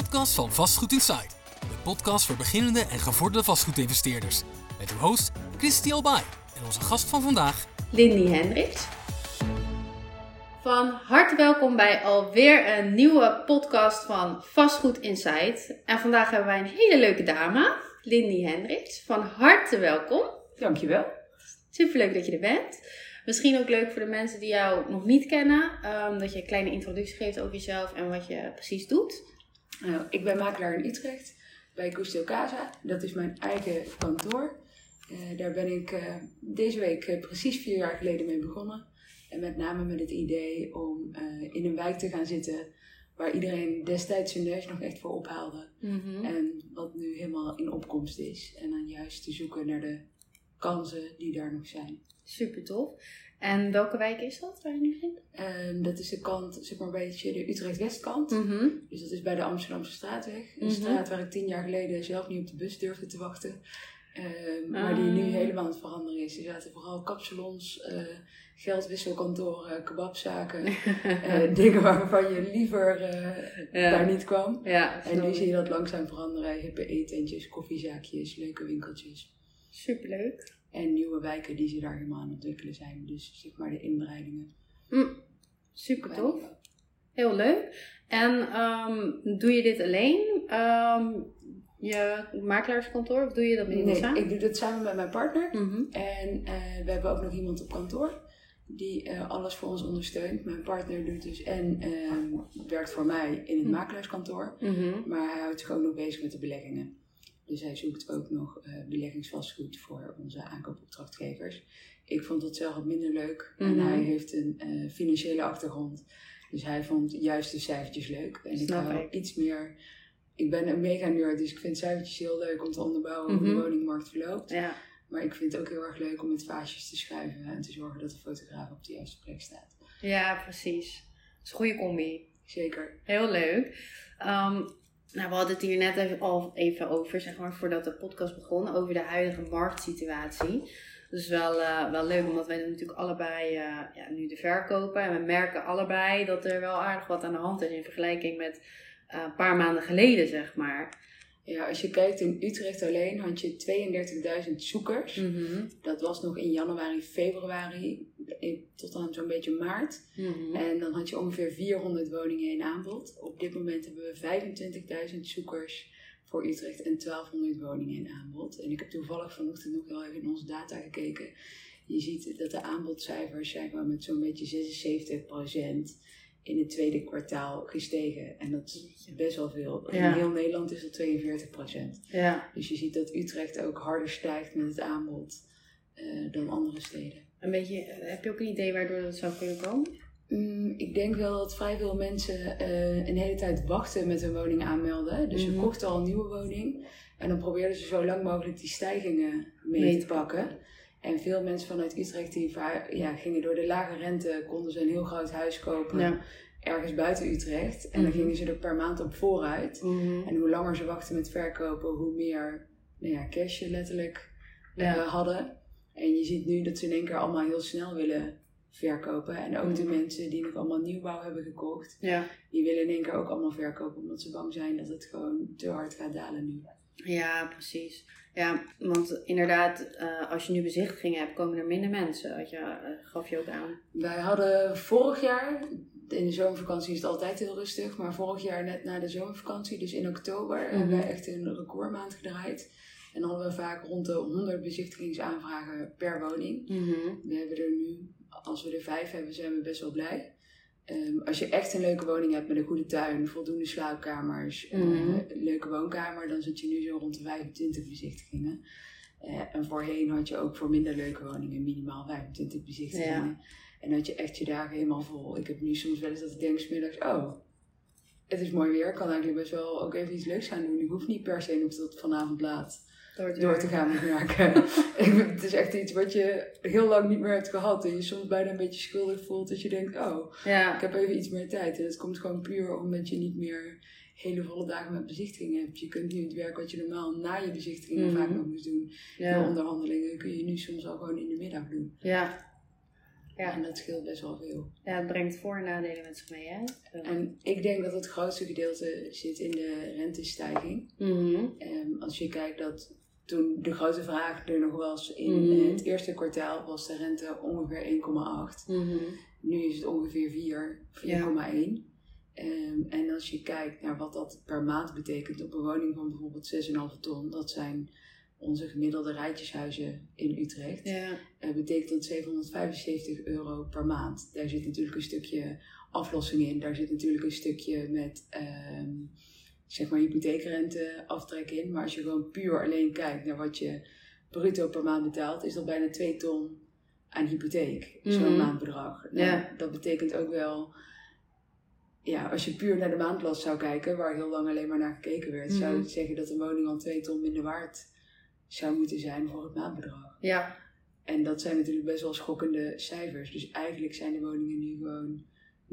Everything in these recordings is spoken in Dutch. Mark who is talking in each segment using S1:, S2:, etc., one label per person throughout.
S1: podcast van Vastgoed Insight. De podcast voor beginnende en gevorderde vastgoedinvesteerders. Met uw host Christy Albay en onze gast van vandaag,
S2: Lindy Hendricks. Van harte welkom bij alweer een nieuwe podcast van Vastgoed Insight. En vandaag hebben wij een hele leuke dame, Lindy Hendricks. Van harte welkom.
S3: Dankjewel.
S2: Superleuk dat je er bent. Misschien ook leuk voor de mensen die jou nog niet kennen, um, dat je een kleine introductie geeft over jezelf en wat je precies doet.
S3: Nou, ik ben makelaar in Utrecht bij Custio Casa. Dat is mijn eigen kantoor. Uh, daar ben ik uh, deze week precies vier jaar geleden mee begonnen. En met name met het idee om in een wijk te gaan zitten waar iedereen destijds zijn neus nog echt voor ophaalde. Mm -hmm. En wat nu helemaal in opkomst is. En dan juist te zoeken naar de kansen die daar nog zijn.
S2: Super tof. En welke wijk is dat waar je nu zit?
S3: Um, dat is de kant, zeg maar een beetje de Utrecht-Westkant. Mm -hmm. Dus dat is bij de Amsterdamse Straatweg. Een mm -hmm. straat waar ik tien jaar geleden zelf niet op de bus durfde te wachten. Um, maar die nu helemaal aan het veranderen is. Er zaten vooral kapsalons, uh, geldwisselkantoren, kebabzaken. uh, dingen waarvan je liever uh, ja. daar niet kwam. Ja, en nu zie je dat langzaam veranderen. Hippe eetentjes, koffiezaakjes, leuke winkeltjes.
S2: Superleuk.
S3: En nieuwe wijken die ze daar helemaal aan het ontwikkelen zijn. Dus zeg maar de inbreidingen.
S2: Mm, super tof. Heel leuk. En um, doe je dit alleen? Um, je makelaarskantoor? Of doe je dat met iemand
S3: nee,
S2: samen?
S3: ik doe dat samen met mijn partner. Mm -hmm. En uh, we hebben ook nog iemand op kantoor. Die uh, alles voor ons ondersteunt. Mijn partner doet dus en uh, werkt voor mij in het mm. makelaarskantoor. Mm -hmm. Maar hij houdt zich ook nog bezig met de beleggingen. Dus hij zoekt ook nog uh, beleggingsvastgoed voor onze aankoopopdrachtgevers. Ik vond dat zelf wat minder leuk. Mm -hmm. En hij heeft een uh, financiële achtergrond. Dus hij vond juist de cijfertjes leuk. En ik hou ik. iets meer... Ik ben een mega nerd, dus ik vind cijfertjes heel leuk om te onderbouwen mm -hmm. hoe de woningmarkt verloopt. Ja. Maar ik vind het ook heel erg leuk om met vaasjes te schuiven en te zorgen dat de fotograaf op de juiste plek staat.
S2: Ja, precies. Dat is een goede combi.
S3: Zeker.
S2: Heel leuk. Um, nou, we hadden het hier net al even over, zeg maar, voordat de podcast begon, over de huidige marktsituatie. Dus wel, uh, wel leuk, omdat wij natuurlijk allebei uh, ja, nu de verkopen. En we merken allebei dat er wel aardig wat aan de hand is in vergelijking met uh, een paar maanden geleden, zeg maar.
S3: Ja, als je kijkt in Utrecht alleen had je 32.000 zoekers. Mm -hmm. Dat was nog in januari, februari, tot aan zo'n beetje maart. Mm -hmm. En dan had je ongeveer 400 woningen in aanbod. Op dit moment hebben we 25.000 zoekers voor Utrecht en 1200 woningen in aanbod. En ik heb toevallig vanochtend nog wel even in onze data gekeken. Je ziet dat de aanbodcijfers zijn maar met zo'n beetje 76 procent in het tweede kwartaal gestegen. En dat is best wel veel. Ja. In heel Nederland is dat 42 procent. Ja. Dus je ziet dat Utrecht ook harder stijgt met het aanbod uh, dan andere steden.
S2: Een beetje, heb je ook een idee waardoor dat zou kunnen komen?
S3: Mm, ik denk wel dat vrij veel mensen uh, een hele tijd wachten met hun woning aanmelden. Dus mm -hmm. ze kochten al een nieuwe woning. En dan probeerden ze zo lang mogelijk die stijgingen mee, mee te pakken. En veel mensen vanuit Utrecht die ja, gingen door de lage rente, konden ze een heel groot huis kopen. Ja. Ergens buiten Utrecht. En mm -hmm. dan gingen ze er per maand op vooruit. Mm -hmm. En hoe langer ze wachten met verkopen, hoe meer nou ja, cash je letterlijk ja. uh, hadden. En je ziet nu dat ze in één keer allemaal heel snel willen verkopen. En ook mm -hmm. de mensen die nog allemaal nieuwbouw hebben gekocht, ja. die willen in één keer ook allemaal verkopen. Omdat ze bang zijn dat het gewoon te hard gaat dalen nu.
S2: Ja, precies. Ja, want inderdaad, uh, als je nu bezichtigingen hebt, komen er minder mensen. Had je, uh, gaf je ook aan.
S3: Wij hadden vorig jaar, in de zomervakantie is het altijd heel rustig, maar vorig jaar net na de zomervakantie, dus in oktober, mm -hmm. hebben we echt een recordmaand gedraaid. En dan hadden we vaak rond de 100 bezichtigingsaanvragen per woning. Mm -hmm. We hebben er nu, als we er vijf hebben, zijn we best wel blij. Um, als je echt een leuke woning hebt met een goede tuin, voldoende slaapkamers, mm -hmm. uh, een leuke woonkamer, dan zit je nu zo rond de 25 bezichtigingen. Uh, en voorheen had je ook voor minder leuke woningen minimaal 25 bezichtigingen. Ja. En had je echt je dagen helemaal vol. Ik heb nu soms wel eens dat ik denk smiddags, oh, het is mooi weer, ik kan eigenlijk best wel ook even iets leuks gaan doen. Ik hoef niet per se nog tot vanavond laat door te, door te gaan werken. het is echt iets wat je heel lang niet meer hebt gehad. En je soms bijna een beetje schuldig voelt dat je denkt, oh, ja. ik heb even iets meer tijd. En dat komt gewoon puur omdat je niet meer hele volle dagen met bezichtigingen hebt. Je kunt nu het werk wat je normaal na je bezichtigingen mm -hmm. vaak nog moest doen, ja. de onderhandelingen, kun je nu soms al gewoon in de middag doen.
S2: Ja. Ja.
S3: En dat scheelt best wel veel.
S2: Ja, het brengt voor- en nadelen met zich mee, hè?
S3: En ik denk dat het grootste gedeelte zit in de rentestijging.
S2: Mhm.
S3: Ehm, als je kijkt dat toen de grote vraag er nog was in
S2: Mhm.
S3: het eerste kwartaal was de rente ongeveer 1,8.
S2: Mhm.
S3: Nu is het ongeveer 4, 4,1. Ehm, en als je kijkt naar wat dat per maand betekent op een woning van bijvoorbeeld 6,5 ton, dat zijn onze gemiddelde rijtjeshuizen in Utrecht,
S2: Ja.
S3: eh, betekent dat 775 euro per maand. Daar zit natuurlijk een stukje aflossing in, daar zit natuurlijk een stukje met ehm, zeg maar hypotheekrente aftrek in. Maar als je gewoon puur alleen kijkt naar wat je bruto per maand betaalt, is dat bijna 2 ton aan hypotheek, zo'n
S2: Mhm.
S3: maandbedrag. Nou,
S2: Ja.
S3: Dat betekent ook wel, ja, als je puur naar de maandlast zou kijken, waar heel lang alleen maar naar gekeken werd, zou
S2: Mhm.
S3: je zeggen dat een woning al 2 ton minder waard zou moeten zijn voor het maandbedrag.
S2: Ja.
S3: En dat zijn natuurlijk best wel schokkende cijfers. Dus eigenlijk zijn de woningen nu gewoon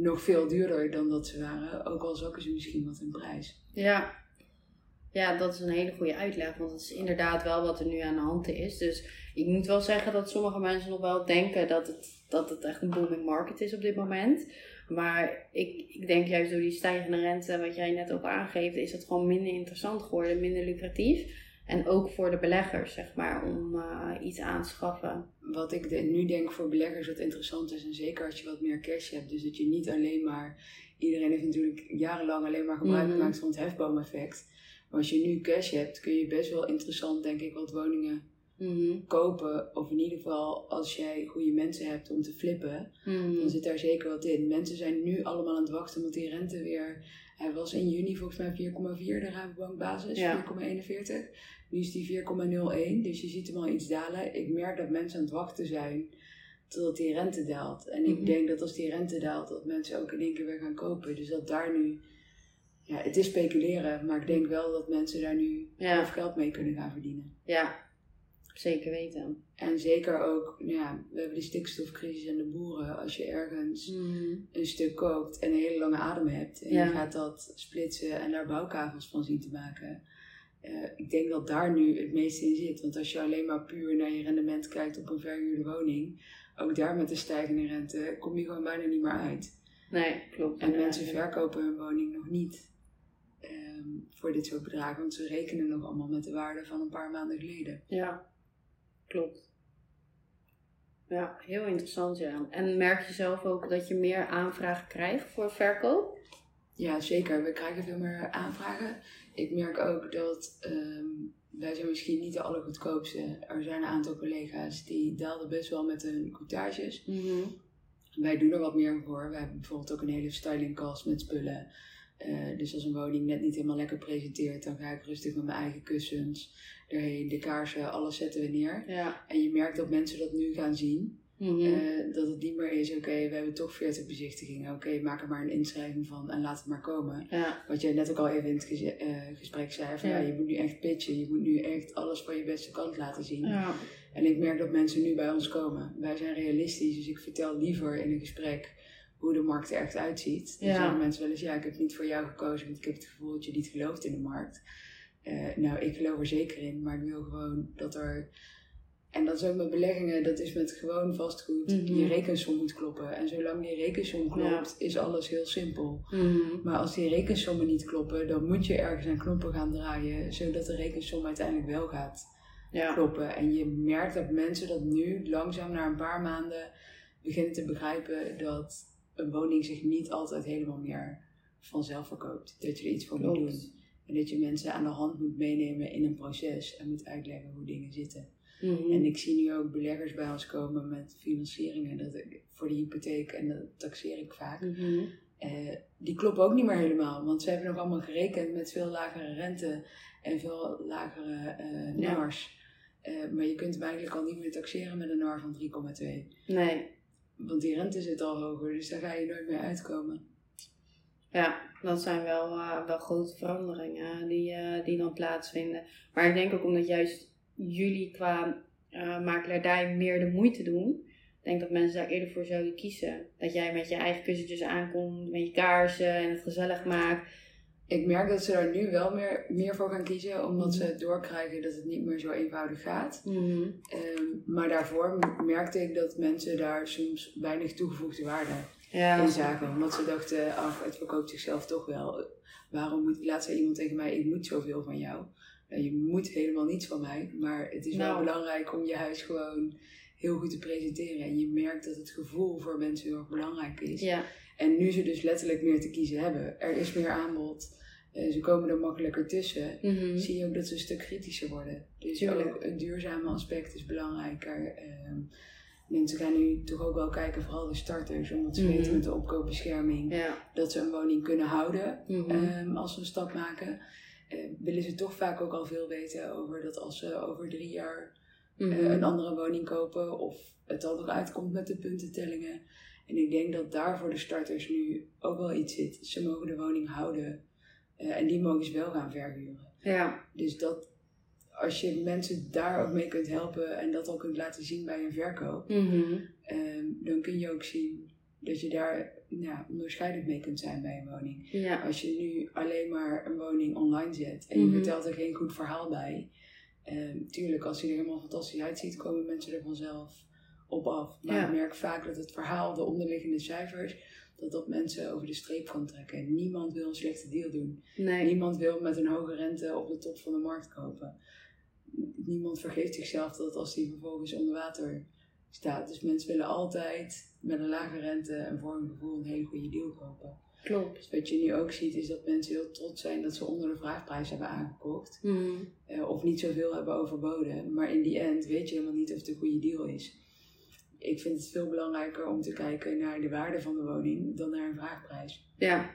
S3: nog veel duurder dan dat ze waren, ook al zakken ze misschien wat in prijs.
S2: Ja. Ja, dat is een hele goede uitleg, want het is inderdaad wel wat er nu aan de hand is. Dus ik moet wel zeggen dat sommige mensen nog wel denken dat het, dat het echt een booming market is op dit moment. Maar ik, ik denk juist door die stijgende rente, wat jij net ook aangeeft, is het gewoon minder interessant geworden, minder lucratief. En ook voor de beleggers, zeg maar, om eh, iets aan te schaffen.
S3: Wat ik de- nu denk voor beleggers wat interessant is, en zeker als je wat meer cash hebt, dus dat je niet alleen maar, iedereen heeft natuurlijk jarenlang alleen maar gebruik
S2: Mhm.
S3: gemaakt van het hefboomeffect. Maar als je nu cash hebt, kun je best wel interessant, denk ik, wat woningen
S2: Mhm.
S3: kopen. Of in ieder geval als jij goede mensen hebt om te flippen.
S2: Mhm.
S3: dan zit daar zeker wat in. Mensen zijn nu allemaal aan het wachten omdat die rente weer... Hij was in juni volgens mij 4,4, de Rabobankbasis,
S2: Ja.
S3: 4,41. Nu is die 4,01, dus je ziet hem al iets dalen. Ik merk dat mensen aan het wachten zijn totdat die rente daalt. En ik
S2: Mhm.
S3: denk dat als die rente daalt, dat mensen ook in één keer weer gaan kopen. Dus dat daar nu... Ja, het is speculeren, maar ik denk wel dat mensen daar nu
S2: Ja.
S3: heel veel geld mee kunnen gaan verdienen.
S2: Ja, zeker weten.
S3: En zeker ook, ja, we hebben de stikstofcrisis en de boeren. Als je ergens
S2: Mhm.
S3: een stuk koopt en een hele lange adem hebt. En
S2: Ja.
S3: je gaat dat splitsen en daar bouwkavels van zien te maken. Eh, ik denk dat daar nu het meeste in zit. Want als je alleen maar puur naar je rendement kijkt op een verhuurde woning. Ook daar met de stijgende rente kom je gewoon bijna niet meer uit.
S2: Nee, klopt.
S3: En mensen verkopen hun woning nog niet ehm, voor dit soort bedragen. Want ze rekenen nog allemaal met de waarde van een paar maanden geleden.
S2: Ja, klopt. Ja, heel interessant ja. En merk je zelf ook dat je meer aanvragen krijgt voor verkoop?
S3: Ja, zeker. We krijgen veel meer aanvragen. Ik merk ook dat ehm, wij zijn misschien niet de allergoedkoopste. Er zijn een aantal collega's die daalden best wel met hun coutages. Wij doen er wat meer voor. We hebben bijvoorbeeld ook een hele stylingkast met spullen. Eh, dus als een woning net niet helemaal lekker presenteert, dan ga ik rustig met mijn eigen kussens erheen, de kaarsen, alles zetten we neer.
S2: Ja.
S3: En je merkt dat mensen dat nu gaan zien.
S2: Mhm.
S3: Eh, dat het niet meer is, oké, we hebben toch 40 bezichtigingen. Oké, maak er maar een inschrijving van en laat het maar komen.
S2: ja.
S3: Wat jij net ook al even in het eh, gesprek zei, van
S2: Ja.
S3: ja. je moet nu echt pitchen. Je moet nu echt alles van je beste kant laten zien.
S2: Ja.
S3: En ik merk dat mensen nu bij ons komen. Wij zijn realistisch, dus ik vertel liever in een gesprek hoe de markt er echt uitziet. Dan
S2: Ja.
S3: zeggen mensen wel eens, ja, ik heb niet voor jou gekozen, want ik heb het gevoel dat je niet gelooft in de markt. Eh, nou, ik geloof er zeker in, maar ik wil gewoon dat er... En dat is ook met beleggingen, dat is met gewoon vastgoed.
S2: Mhm.
S3: Je rekensom moet kloppen. En zolang die rekensom klopt, is alles heel simpel.
S2: Mhm.
S3: Maar als die rekensommen niet kloppen, dan moet je ergens aan knoppen gaan draaien, zodat de rekensom uiteindelijk wel gaat
S2: Ja.
S3: kloppen. En je merkt dat mensen dat nu langzaam na een paar maanden beginnen te begrijpen dat een woning zich niet altijd helemaal meer vanzelf verkoopt. Dat je er iets voor moet doen. En dat je mensen aan de hand moet meenemen in een proces en moet uitleggen hoe dingen zitten.
S2: Mhm.
S3: En ik zie nu ook beleggers bij ons komen met financieringen dat ik, voor de hypotheek en dat taxeer ik vaak.
S2: Mhm.
S3: Eh, die kloppen ook niet meer helemaal, want ze hebben nog allemaal gerekend met veel lagere rente en veel lagere
S2: Ja.
S3: NAR's. Eh, maar je kunt hem eigenlijk al niet meer taxeren met een NAR van 3,2.
S2: Nee.
S3: Want die rente zit al hoger, dus daar ga je nooit meer uitkomen.
S2: Ja, dat zijn wel, eh, wel grote veranderingen die, eh, die dan plaatsvinden. Maar ik denk ook omdat juist jullie qua eh makelaardij meer de moeite doen. Ik denk dat mensen daar eerder voor zouden kiezen. Dat jij met je eigen kussentjes aankomt, met je kaarsen en het gezellig maakt.
S3: Ik merk dat ze daar nu wel meer, meer voor gaan kiezen, omdat ze doorkrijgen dat het niet meer zo eenvoudig gaat.
S2: Mhm.
S3: Ehm, maar daarvoor merkte ik dat mensen daar soms weinig toegevoegde waarde
S2: Ja.
S3: in zagen. Omdat ze dachten, ach, het verkoopt zichzelf toch wel. Waarom moet, laat zei iemand tegen mij, ik moet zoveel van jou. Nou, je moet helemaal niets van mij, maar het is
S2: Nou.
S3: wel belangrijk om je huis gewoon heel goed te presenteren. En je merkt dat het gevoel voor mensen heel erg belangrijk is.
S2: Ja.
S3: En nu ze dus letterlijk meer te kiezen hebben, er is meer aanbod, eh, ze komen er makkelijker tussen,
S2: Mhm.
S3: zie je ook dat ze een stuk kritischer worden. Dus
S2: Tuurlijk.
S3: ook het duurzame aspect is belangrijker. Ehm, mensen gaan nu toch ook wel kijken, vooral de starters, omdat ze
S2: Mhm.
S3: weten met de opkoopbescherming
S2: Ja.
S3: dat ze een woning kunnen houden
S2: Mhm.
S3: ehm, als ze een stap maken. Eh, willen ze toch vaak ook al veel weten over dat als ze over drie jaar eh, een andere woning kopen of het al eruit komt met de puntentellingen. En ik denk dat daar voor de starters nu ook wel iets zit. Ze mogen de woning houden eh, en die mogen ze wel gaan verhuren.
S2: Ja.
S3: Dus dat als je mensen daar ook mee kunt helpen en dat al kunt laten zien bij een verkoop,
S2: Mhm.
S3: ehm, dan kun je ook zien dat je daar ja, onderscheidend mee kunt zijn bij een woning.
S2: Ja.
S3: Als je nu alleen maar een woning online zet en je
S2: Mhm.
S3: vertelt er geen goed verhaal bij. ehm, tuurlijk, als hij er helemaal fantastisch uitziet, komen mensen er vanzelf op af. Maar
S2: Ja.
S3: ik merk vaak dat het verhaal, de onderliggende cijfers, dat dat mensen over de streep kan trekken. Niemand wil een slechte deal doen.
S2: Nee.
S3: Niemand wil met een hoge rente op de top van de markt kopen. Niemand vergeeft zichzelf dat als die vervolgens onder water staat. Dus mensen willen altijd met een lage rente en voor hun gevoel een hele goede deal kopen.
S2: Klopt.
S3: Dus wat je nu ook ziet is dat mensen heel trots zijn dat ze onder de vraagprijs hebben aangekocht.
S2: Mhm.
S3: eh, of niet zoveel hebben overboden. Maar in die end weet je helemaal niet of het een goede deal is. Ik vind het veel belangrijker om te kijken naar de waarde van de woning dan naar een vraagprijs.
S2: Ja.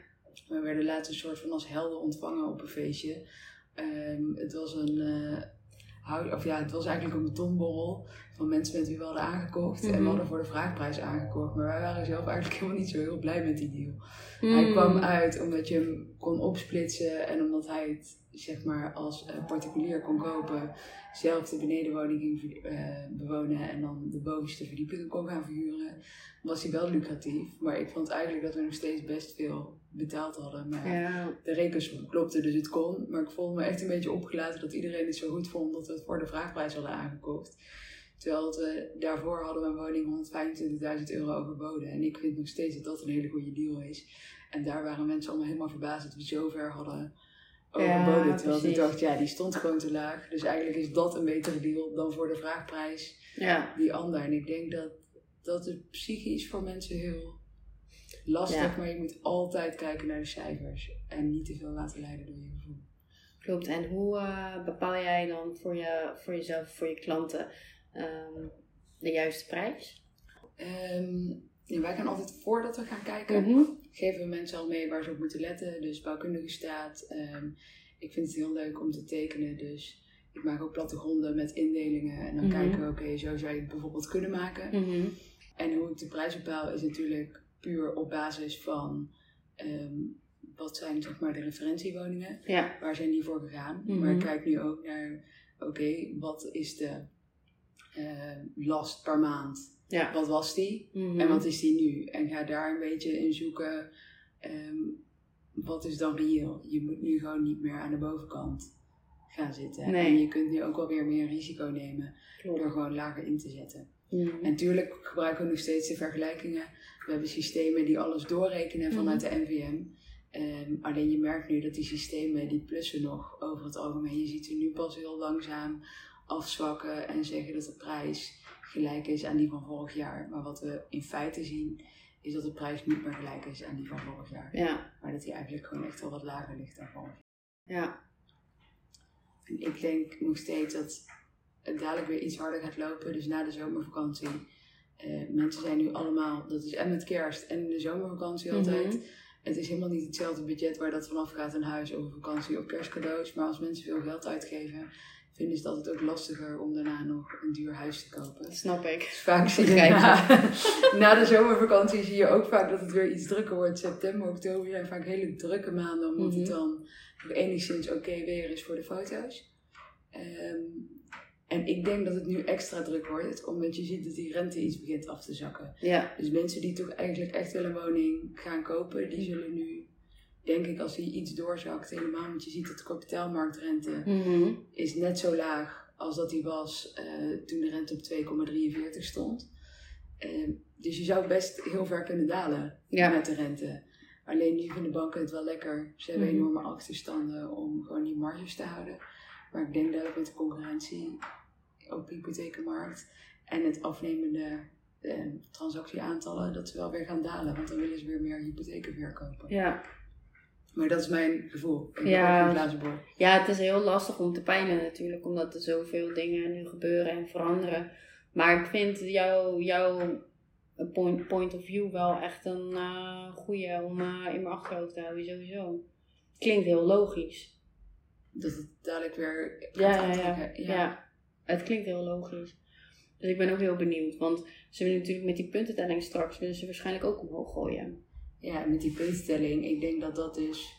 S3: We werden laatst een soort van als helden ontvangen op een feestje. Ehm, het was een. hou- of ja, het was eigenlijk een betonborrel van mensen met wie we hadden aangekocht. En
S2: Mhm.
S3: we hadden voor de vraagprijs aangekocht. Maar wij waren zelf eigenlijk helemaal niet zo heel blij met die deal.
S2: Mhm.
S3: Hij kwam uit omdat je hem kon opsplitsen en omdat hij het zeg maar als eh, particulier kon kopen. Zelf de benedenwoning ging eh, bewonen en dan de bovenste verdieping kon gaan verhuren. Was hij wel lucratief. Maar ik vond eigenlijk dat we nog steeds best veel betaald hadden. Maar
S2: Ja.
S3: de rekensom klopte, dus het kon. Maar ik voelde me echt een beetje opgelaten dat iedereen het zo goed vond dat we het voor de vraagprijs hadden aangekocht. Terwijl we, daarvoor hadden we een woning 125.000 euro overboden. En ik vind nog steeds dat dat een hele goede deal is. En daar waren mensen allemaal helemaal verbaasd dat we zo ver hadden overboden.
S2: Ja,
S3: terwijl ik dacht, ja, die stond gewoon te laag. Dus eigenlijk is dat een betere deal dan voor de vraagprijs
S2: Ja.
S3: die ander. En ik denk dat dat het psychisch voor mensen heel lastig.
S2: Ja.
S3: Maar je moet altijd kijken naar de cijfers. En niet te veel laten leiden door je gevoel.
S2: Klopt. En hoe eh, bepaal jij dan voor, je, voor jezelf, voor je klanten, ehm, de juiste prijs?
S3: Ehm, ja, wij gaan altijd voordat we gaan kijken,
S2: Mhm.
S3: geven we mensen al mee waar ze op moeten letten. Dus bouwkundige staat. Ehm, ik vind het heel leuk om te tekenen. Dus ik maak ook plattegronden met indelingen. En dan
S2: Mhm.
S3: kijken we, oké, zo zou je het bijvoorbeeld kunnen maken.
S2: Mhm.
S3: En hoe ik de prijs bepaal is natuurlijk puur op basis van wat zijn zeg maar de referentiewoningen.
S2: Ja.
S3: Waar zijn die voor gegaan? Maar ik kijk nu ook naar, oké, wat is de eh, last per maand?
S2: Ja.
S3: Wat was die?
S2: Mhm.
S3: En wat is die nu? En ga daar een beetje in zoeken. ehm, wat is dan reëel? Je moet nu gewoon niet meer aan de bovenkant gaan zitten.
S2: Nee.
S3: En je kunt nu ook wel weer meer risico nemen door gewoon lager in te zetten.
S2: Mhm.
S3: En natuurlijk gebruiken we nog steeds de vergelijkingen. We hebben systemen die alles doorrekenen vanuit de NVM. Ehm, alleen je merkt nu dat die systemen, die plussen nog over het algemeen. Je ziet ze nu pas heel langzaam afzwakken en zeggen dat de prijs gelijk is aan die van vorig jaar. Maar wat we in feite zien, is dat de prijs niet meer gelijk is aan die van vorig jaar.
S2: Ja.
S3: Maar dat die eigenlijk gewoon echt wel wat lager ligt dan vorig jaar.
S2: Ja.
S3: En ik denk nog steeds dat het dadelijk weer iets harder gaat lopen. Dus na de zomervakantie. Eh, mensen zijn nu allemaal, dat is en met kerst en de zomervakantie altijd.
S2: Mhm.
S3: Het is helemaal niet hetzelfde budget waar dat vanaf gaat, een huis of een vakantie of kerstcadeaus. Maar als mensen veel geld uitgeven, vinden ze het altijd ook lastiger om daarna nog een duur huis te kopen.
S2: Snap ik.
S3: Dus vaak zie je na, na de zomervakantie zie je ook vaak dat het weer iets drukker wordt. September, oktober zijn vaak hele drukke maanden, omdat het
S2: Mhm.
S3: dan nog enigszins oké weer is voor de foto's. Ehm, en ik denk dat het nu extra druk wordt, omdat je ziet dat die rente iets begint af te zakken.
S2: Ja.
S3: Dus mensen die toch eigenlijk echt wel een woning gaan kopen, die zullen nu denk ik als hij iets doorzakt, helemaal, want je ziet dat de kapitaalmarktrente
S2: Mhm.
S3: is net zo laag als dat die was eh, toen de rente op 2,43 stond. Ehm, dus je zou best heel ver kunnen dalen
S2: Ja.
S3: met de rente. Alleen nu vinden banken het wel lekker. Ze hebben
S2: Mhm.
S3: enorme achterstanden om gewoon die marges te houden. Maar ik denk dat met de concurrentie op de hypothekenmarkt en het afnemende eh, transactieaantallen, dat ze wel weer gaan dalen. Want dan willen ze weer meer hypotheken verkopen.
S2: Ja.
S3: Maar dat is mijn gevoel. Ik
S2: Ja. ja, het is heel lastig om te pijnen natuurlijk, omdat er zoveel dingen nu gebeuren en veranderen. Maar ik vind jou, jouw point, point of view wel echt een eh goede om eh, in mijn achterhoofd te houden, sowieso. Klinkt heel logisch.
S3: Dat het dadelijk weer
S2: Ja, ja, ja. Het klinkt heel logisch. Dus ik ben ook heel benieuwd, want ze willen natuurlijk met die puntentelling straks, willen ze waarschijnlijk ook omhoog gooien.
S3: Ja, met die puntentelling, ik denk dat dat dus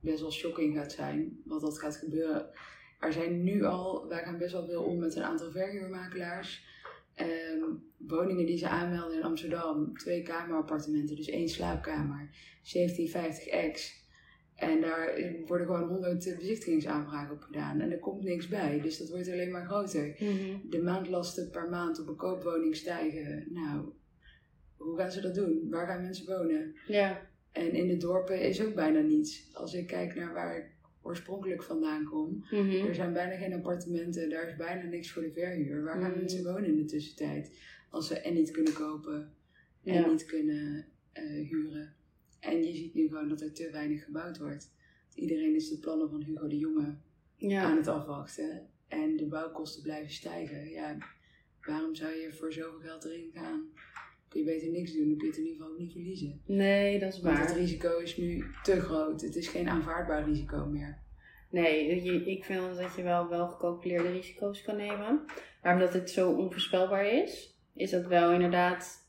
S3: best wel shocking gaat zijn, wat dat gaat gebeuren. Er zijn nu al, wij gaan best wel veel om met een aantal verhuurmakelaars. Ehm, woningen die ze aanmelden in Amsterdam, twee kamerappartementen, dus één slaapkamer, 1750 x. En daar worden gewoon 100 bezichtigingsaanvragen op gedaan en er komt niks bij, dus dat wordt alleen maar groter. De maandlasten per maand op een koopwoning stijgen. Nou, hoe gaan ze dat doen? Waar gaan mensen wonen?
S2: Ja,
S3: En in de dorpen is ook bijna niets. Als ik kijk naar waar ik oorspronkelijk vandaan kom,
S2: Mhm.
S3: er zijn bijna geen appartementen, daar is bijna niks voor de verhuur. Waar gaan
S2: Mhm.
S3: mensen wonen in de tussentijd? Als ze en niet kunnen kopen en
S2: Ja.
S3: niet kunnen eh, huren. En je ziet nu gewoon dat er te weinig gebouwd wordt. Iedereen is de plannen van Hugo de Jonge aan
S2: ja.
S3: het afwachten. En de bouwkosten blijven stijgen. Ja, waarom zou je voor zoveel geld erin gaan? Kun je beter niks doen, dan kun je het in ieder geval ook niet verliezen.
S2: Nee, dat is
S3: Want het
S2: waar.
S3: risico is nu te groot. Het is geen aanvaardbaar risico meer.
S2: Nee, je- ik vind dat je wel, wel gecalculeerde risico's kan nemen. Maar omdat het zo onvoorspelbaar is, is dat wel inderdaad.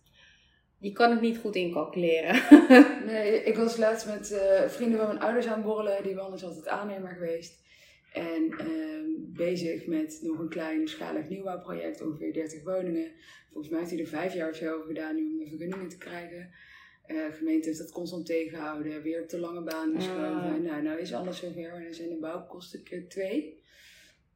S2: Je kan het niet goed incalculeren.
S3: Nee, ik was laatst met eh, vrienden van mijn ouders aan het borrelen. Die man is altijd aannemer geweest. En ehm, bezig met nog een kleinschalig nieuwbouwproject, ongeveer 30 woningen. Volgens mij heeft hij er vijf jaar of zo over gedaan nu om de vergunningen te krijgen. De gemeente heeft dat constant tegengehouden, weer op de lange baan geschoven.
S2: Ah.
S3: Nou, nou is alles zover, maar dan zijn de bouwkosten keer twee.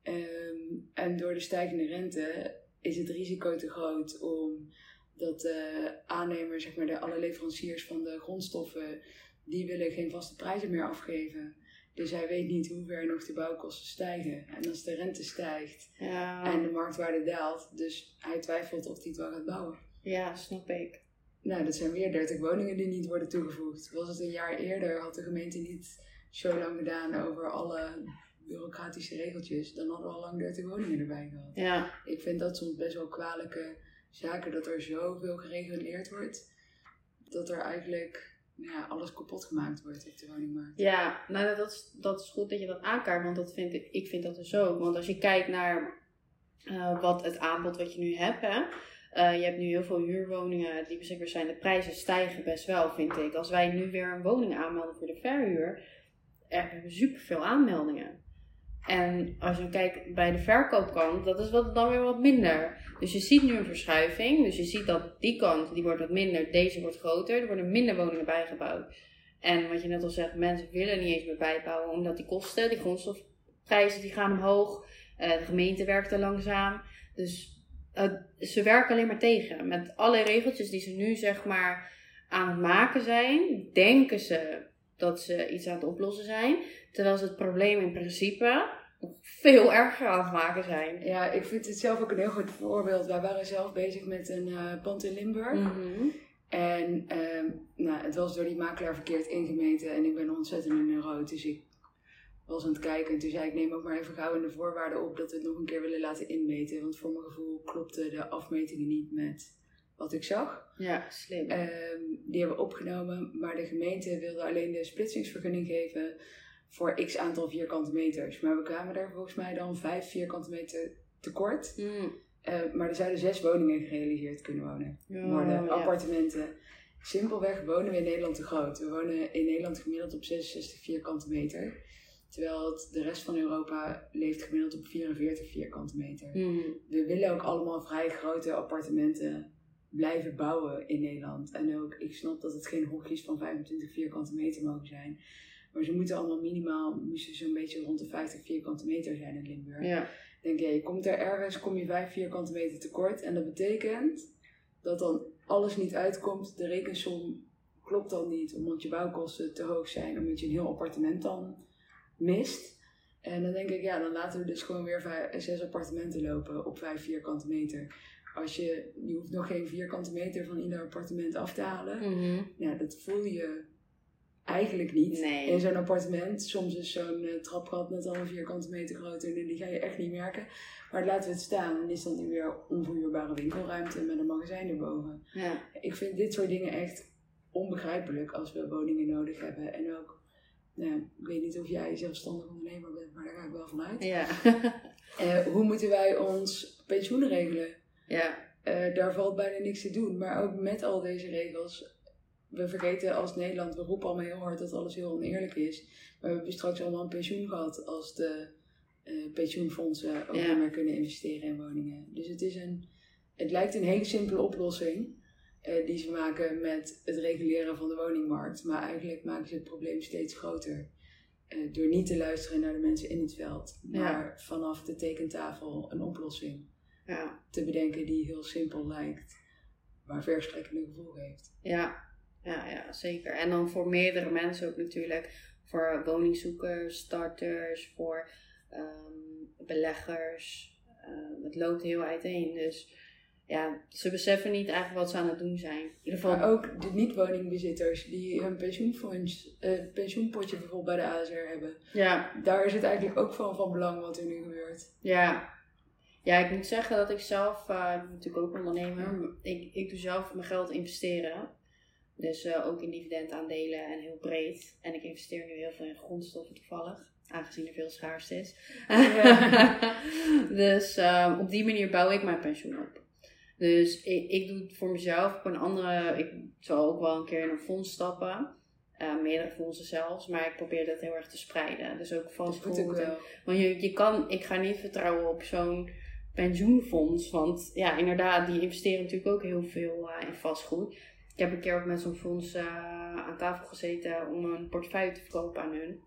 S3: Ehm, en door de stijgende rente is het risico te groot om dat de aannemer, zeg maar de, alle leveranciers van de grondstoffen, die willen geen vaste prijzen meer afgeven. Dus hij weet niet hoe ver nog de bouwkosten stijgen. En als de rente stijgt
S2: Ja,
S3: en de marktwaarde daalt, dus hij twijfelt of hij het wel gaat bouwen.
S2: ja snap ik.
S3: Nou, dat zijn weer 30 woningen die niet worden toegevoegd. Was het een jaar eerder, had de gemeente niet zo lang gedaan over alle bureaucratische regeltjes, dan hadden we al lang 30 woningen erbij gehad.
S2: Ja,
S3: Ik vind dat soms best wel kwalijke zaken, dat er zoveel gereguleerd wordt, dat er eigenlijk ja, alles kapot gemaakt wordt op de woningmarkt.
S2: ja nou, dat, is, dat is goed dat je dat aankaart, want dat vind ik, ik vind dat dus ook. Want als je kijkt naar eh, wat het aanbod wat je nu hebt, hè. eh, je hebt nu heel veel huurwoningen die beschikbaar zijn. De prijzen stijgen best wel, vind ik. Als wij nu weer een woning aanmelden voor de verhuur, er hebben we superveel aanmeldingen. En als je kijkt bij de verkoopkant, dat is wat, dan weer wat minder. Dus je ziet nu een verschuiving. Dus je ziet dat die kant, die wordt wat minder, deze wordt groter. Er worden minder woningen bijgebouwd. En wat je net al zegt, mensen willen niet eens meer bijbouwen, omdat die kosten, die grondstofprijzen, die gaan omhoog. Eh, de gemeente werkt er langzaam. Dus eh, ze werken alleen maar tegen. Met alle regeltjes die ze nu zeg maar aan het maken zijn, denken ze dat ze iets aan het oplossen zijn. Terwijl ze het probleem in principe nog veel erger aan het maken zijn.
S3: Ja, ik vind het zelf ook een heel goed voorbeeld. Wij waren zelf bezig met een eh, pand in Limburg.
S2: Mhm.
S3: En ehm, nou, het was door die makelaar verkeerd ingemeten en ik ben ontzettend in de rood. Dus ik was aan het kijken en toen zei ik neem ook maar even gauw in de voorwaarden op dat we het nog een keer willen laten inmeten. Want voor mijn gevoel klopten de afmetingen niet met wat ik zag.
S2: Ja, slim.
S3: Ehm, die hebben we opgenomen, maar de gemeente wilde alleen de splitsingsvergunning geven voor x aantal vierkante meters. Maar we kwamen daar volgens mij dan vijf vierkante meter tekort.
S2: Mm.
S3: Eh, maar er zouden zes woningen gerealiseerd kunnen wonen
S2: Ja,
S3: worden,
S2: ja.
S3: appartementen. Simpelweg wonen we in Nederland te groot. We wonen in Nederland gemiddeld op 66 vierkante meter. Terwijl het, de rest van Europa leeft gemiddeld op 44 vierkante meter.
S2: Mm.
S3: We willen ook allemaal vrij grote appartementen blijven bouwen in Nederland. En ook, ik snap dat het geen hokjes van 25 vierkante meter mogen zijn. Maar ze moeten allemaal minimaal, moesten zo'n beetje rond de 50 vierkante meter zijn in Limburg.
S2: Ja.
S3: Denk je, je komt er ergens, kom je 5 vierkante meter tekort. En dat betekent dat dan alles niet uitkomt. De rekensom klopt dan niet, omdat je bouwkosten te hoog zijn. Omdat je een heel appartement dan mist. En dan denk ik, ja, dan laten we dus gewoon weer vijf, zes appartementen lopen op 5 vierkante meter. Als je, je hoeft nog geen vierkante meter van ieder appartement af te halen.
S2: Mhm.
S3: Ja, dat voel je eigenlijk niet.
S2: Nee.
S3: In zo'n appartement, soms is zo'n uh, trapgat net al een vierkante meter groter en die ga je echt niet merken. Maar laten we het staan en is dan nu weer onverhuurbare winkelruimte met een magazijn erboven.
S2: Ja.
S3: Ik vind dit soort dingen echt onbegrijpelijk als we woningen nodig hebben. En ook, nou, ik weet niet of jij zelfstandig ondernemer bent, maar daar ga ik wel van uit.
S2: Ja.
S3: Eh, hoe moeten wij ons pensioen regelen?
S2: Ja.
S3: Eh, daar valt bijna niks te doen. Maar ook met al deze regels. We vergeten als Nederland, we roepen allemaal heel hard dat alles heel oneerlijk is. Maar we hebben straks allemaal een pensioen gehad als de eh, pensioenfondsen ook
S2: Ja.
S3: niet meer kunnen investeren in woningen. Dus het, is een, het lijkt een hele simpele oplossing eh, die ze maken met het reguleren van de woningmarkt. Maar eigenlijk maken ze het probleem steeds groter. door niet te luisteren naar de mensen in het veld,
S2: Ja.
S3: maar vanaf de tekentafel een oplossing
S2: Ja.
S3: te bedenken die heel simpel lijkt, maar verstrekkende gevolgen heeft.
S2: Ja. Ja, ja, zeker. En dan voor meerdere mensen ook natuurlijk. Voor woningzoekers, starters, voor ehm, beleggers. Ehm, het loopt heel uiteen. Dus ja, ze beseffen niet eigenlijk wat ze aan het doen zijn. In ieder geval,
S3: Maar ook de niet-woningbezitters die hun pensioenfonds, eh, pensioenpotje bijvoorbeeld bij de ASR hebben,
S2: ja,
S3: daar is het eigenlijk ook van van belang wat er nu gebeurt.
S2: Ja. Ja, ik moet zeggen dat ik zelf, eh, ik ben natuurlijk ook ondernemer, ik, ik doe zelf mijn geld investeren. Dus eh, ook in dividendaandelen en heel breed. En ik investeer nu heel veel in grondstoffen toevallig, aangezien er veel schaarste is. dus eh, op die manier bouw ik mijn pensioen op. Dus ik, ik doe het voor mezelf op een andere. Ik zal ook wel een keer in een fonds stappen. Eh, meerdere fondsen zelfs. Maar ik probeer dat heel erg te spreiden. Dus ook vastgoed. want je, je kan, ik ga niet vertrouwen op zo'n pensioenfonds. Want ja, inderdaad, die investeren natuurlijk ook heel veel eh, in vastgoed. Ik heb een keer ook met zo'n fonds eh, aan tafel gezeten om een portefeuille te verkopen aan hun.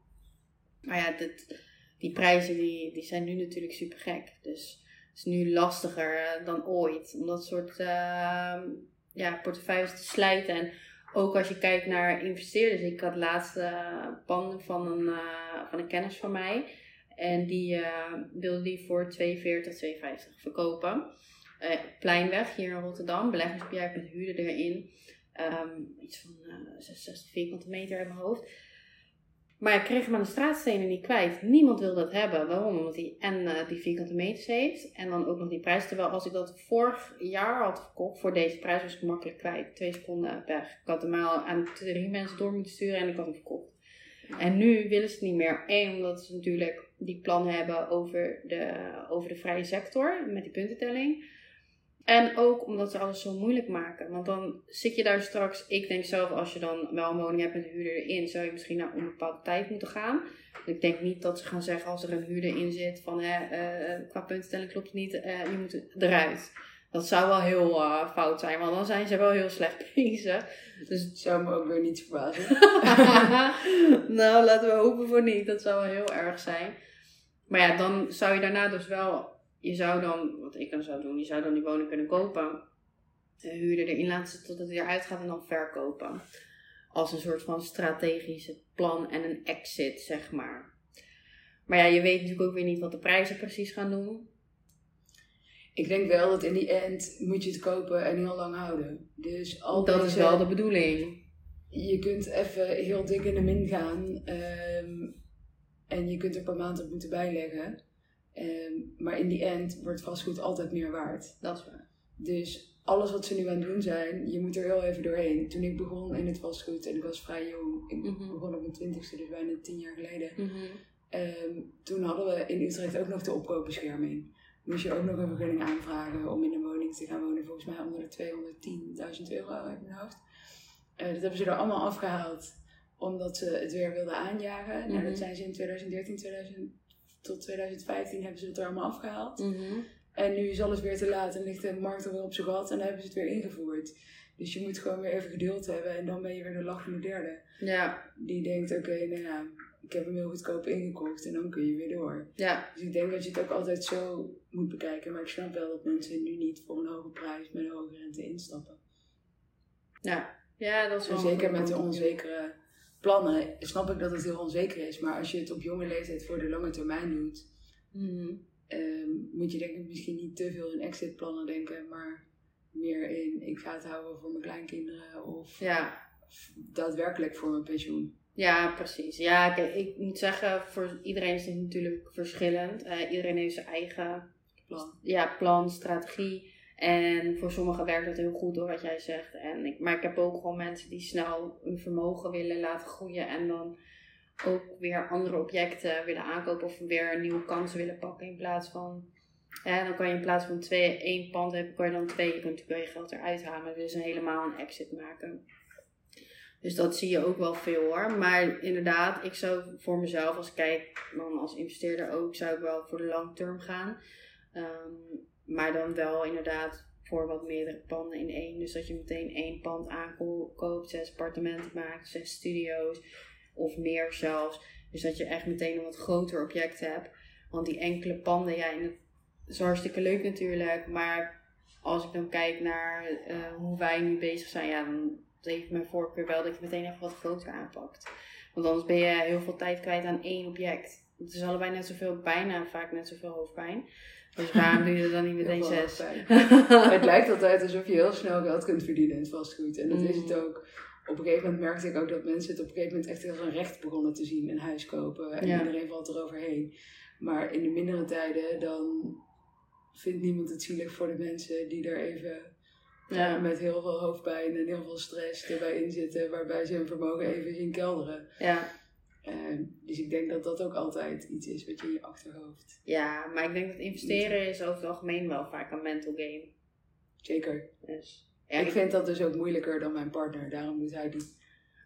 S2: Maar ja, dit, die prijzen die, die zijn nu natuurlijk super gek. Dus het is nu lastiger eh, dan ooit om dat soort ja, portefeuilles te slijten. En ook als je kijkt naar investeerders. Ik had laatst eh, panden van een, van een kennis van mij. En die eh, wilde die voor 42, 52 verkopen. Eh, Pleinweg hier in Rotterdam. Beleggingsobject met huurder erin. Ehm, iets van eh 66 vierkante meter in mijn hoofd. Maar ik kreeg hem aan de straatstenen niet kwijt. Niemand wil dat hebben. Waarom? Omdat hij en die vierkante meters heeft. En dan ook nog die prijs. Terwijl als ik dat vorig jaar had verkocht voor deze prijs was ik makkelijk kwijt. Twee seconden weg. Ik had hem al aan drie mensen door moeten sturen en ik had hem verkocht. En nu willen ze het niet meer. Eén, omdat ze natuurlijk die plannen hebben over de, over de vrije sector met die puntentelling. En ook omdat ze alles zo moeilijk maken. Want dan zit je daar straks. Ik denk zelf, als je dan wel een woning hebt met een huurder erin, zou je misschien naar onbepaalde tijd moeten gaan. Ik denk niet dat ze gaan zeggen als er een huurder in zit van hè, eh, qua puntentelling klopt het niet, eh, je moet eruit. Dat zou wel heel eh, fout zijn, want dan zijn ze wel heel slecht bezig. Dus
S3: Het zou me ook weer niet verbazen.
S2: nou, laten we hopen voor niet. Dat zou wel heel erg zijn. Maar ja, dan zou je daarna dus wel... Je zou dan, wat ik dan zou doen, je zou dan die woning kunnen kopen. De huurder erin laten zitten totdat hij eruit gaat en dan verkopen. Als een soort van strategische plan en een exit, zeg maar. Maar ja, je weet natuurlijk ook weer niet wat de prijzen precies gaan doen.
S3: Ik denk wel dat in die end moet je het kopen en heel lang houden. Dus al
S2: dat is wel de bedoeling.
S3: Je kunt even heel dik in de min gaan. ehm, en je kunt er per maand op moeten bijleggen. Ehm, maar in die end wordt vastgoed altijd meer waard.
S2: Dat is waar.
S3: Dus alles wat ze nu aan het doen zijn, je moet er heel even doorheen. Toen ik begon in het vastgoed, en ik was vrij jong, ik
S2: Mhm.
S3: begon op mijn twintigste, dus bijna tien jaar geleden.
S2: Mhm.
S3: Ehm, toen hadden we in Utrecht ook nog de opkoopbescherming. Moest je ook nog een vergunning aanvragen om in een woning te gaan wonen. Volgens mij onder de 210.000 euro uit mijn hoofd. Eh, dat hebben ze er allemaal afgehaald omdat ze het weer wilden aanjagen. Nou,
S2: Mhm.
S3: dat zijn ze in 2013, 2000, tot 2015 hebben ze het er allemaal afgehaald.
S2: Mhm.
S3: En nu is alles weer te laat en ligt de markt alweer op zijn gat en dan hebben ze het weer ingevoerd. Dus je moet gewoon weer even geduld hebben en dan ben je weer de lachende derde.
S2: Ja,
S3: Die denkt, oké, nou ja, ik heb hem heel goedkoop ingekocht en dan kun je weer door.
S2: ja,
S3: Dus ik denk dat je het ook altijd zo moet bekijken. Maar ik snap wel dat mensen nu niet voor een hoge prijs met een hoge rente instappen.
S2: ja. Ja, dat is wel
S3: zeker met de onzekere plannen snap ik dat het heel onzeker is. Maar als je het op jonge leeftijd voor de lange termijn doet,
S2: Mhm.
S3: ehm, moet je denk ik misschien niet te veel in exitplannen denken, maar meer in ik ga het houden voor mijn kleinkinderen of
S2: Ja,
S3: daadwerkelijk voor mijn pensioen.
S2: Ja, precies. Ja, kijk, ik moet zeggen, voor iedereen is dit natuurlijk verschillend. Eh, iedereen heeft zijn eigen
S3: Plan.
S2: ja, plan, strategie. En voor sommigen werkt dat heel goed door wat jij zegt. En ik, maar ik heb ook gewoon mensen die snel hun vermogen willen laten groeien. En dan ook weer andere objecten willen aankopen of weer nieuwe kansen willen pakken. In plaats van, ja, dan kan je in plaats van twee, één pand hebben, kan je dan twee. Je kunt natuurlijk wel je geld eruit halen. Dus een helemaal een exit maken. Dus dat zie je ook wel veel hoor. Maar inderdaad, ik zou voor mezelf, als kijk, dan als investeerder ook, zou ik wel voor de long term gaan. Ehm, maar dan wel inderdaad voor wat meerdere panden in één. Dus dat je meteen één pand aankoopt, zes appartementen maakt, zes studio's of meer zelfs. Dus dat je echt meteen een wat groter object hebt. Want die enkele panden, ja, in is hartstikke leuk natuurlijk. Maar als ik dan kijk naar eh, hoe wij nu bezig zijn, ja, dan heeft mijn voorkeur wel dat je meteen even wat groter aanpakt. Want anders ben je heel veel tijd kwijt aan één object. Het is allebei net zoveel, bijna vaak net zoveel hoofdpijn. Dus waarom doe je er dan niet meteen
S3: Heel
S2: zes?
S3: het lijkt altijd alsof je heel snel geld kunt verdienen in het vastgoed. En dat is het
S2: Mm.
S3: ook. Op een gegeven moment merkte ik ook dat mensen het op een gegeven moment echt als een recht begonnen te zien. Een huis kopen. En
S2: Ja.
S3: iedereen valt eroverheen. Maar in de mindere tijden dan vindt niemand het zielig voor de mensen die er even
S2: Ja.
S3: met heel veel hoofdpijn en heel veel stress erbij in zitten. Waarbij ze hun vermogen even zien kelderen.
S2: Ja.
S3: Ehm, dus ik denk dat dat ook altijd iets is wat je in je achterhoofd.
S2: ja, maar ik denk dat investeren is over het algemeen wel vaak een mental game.
S3: Zeker.
S2: Dus ja,
S3: ik vind dat dus ook moeilijker dan mijn partner. Daarom moet hij die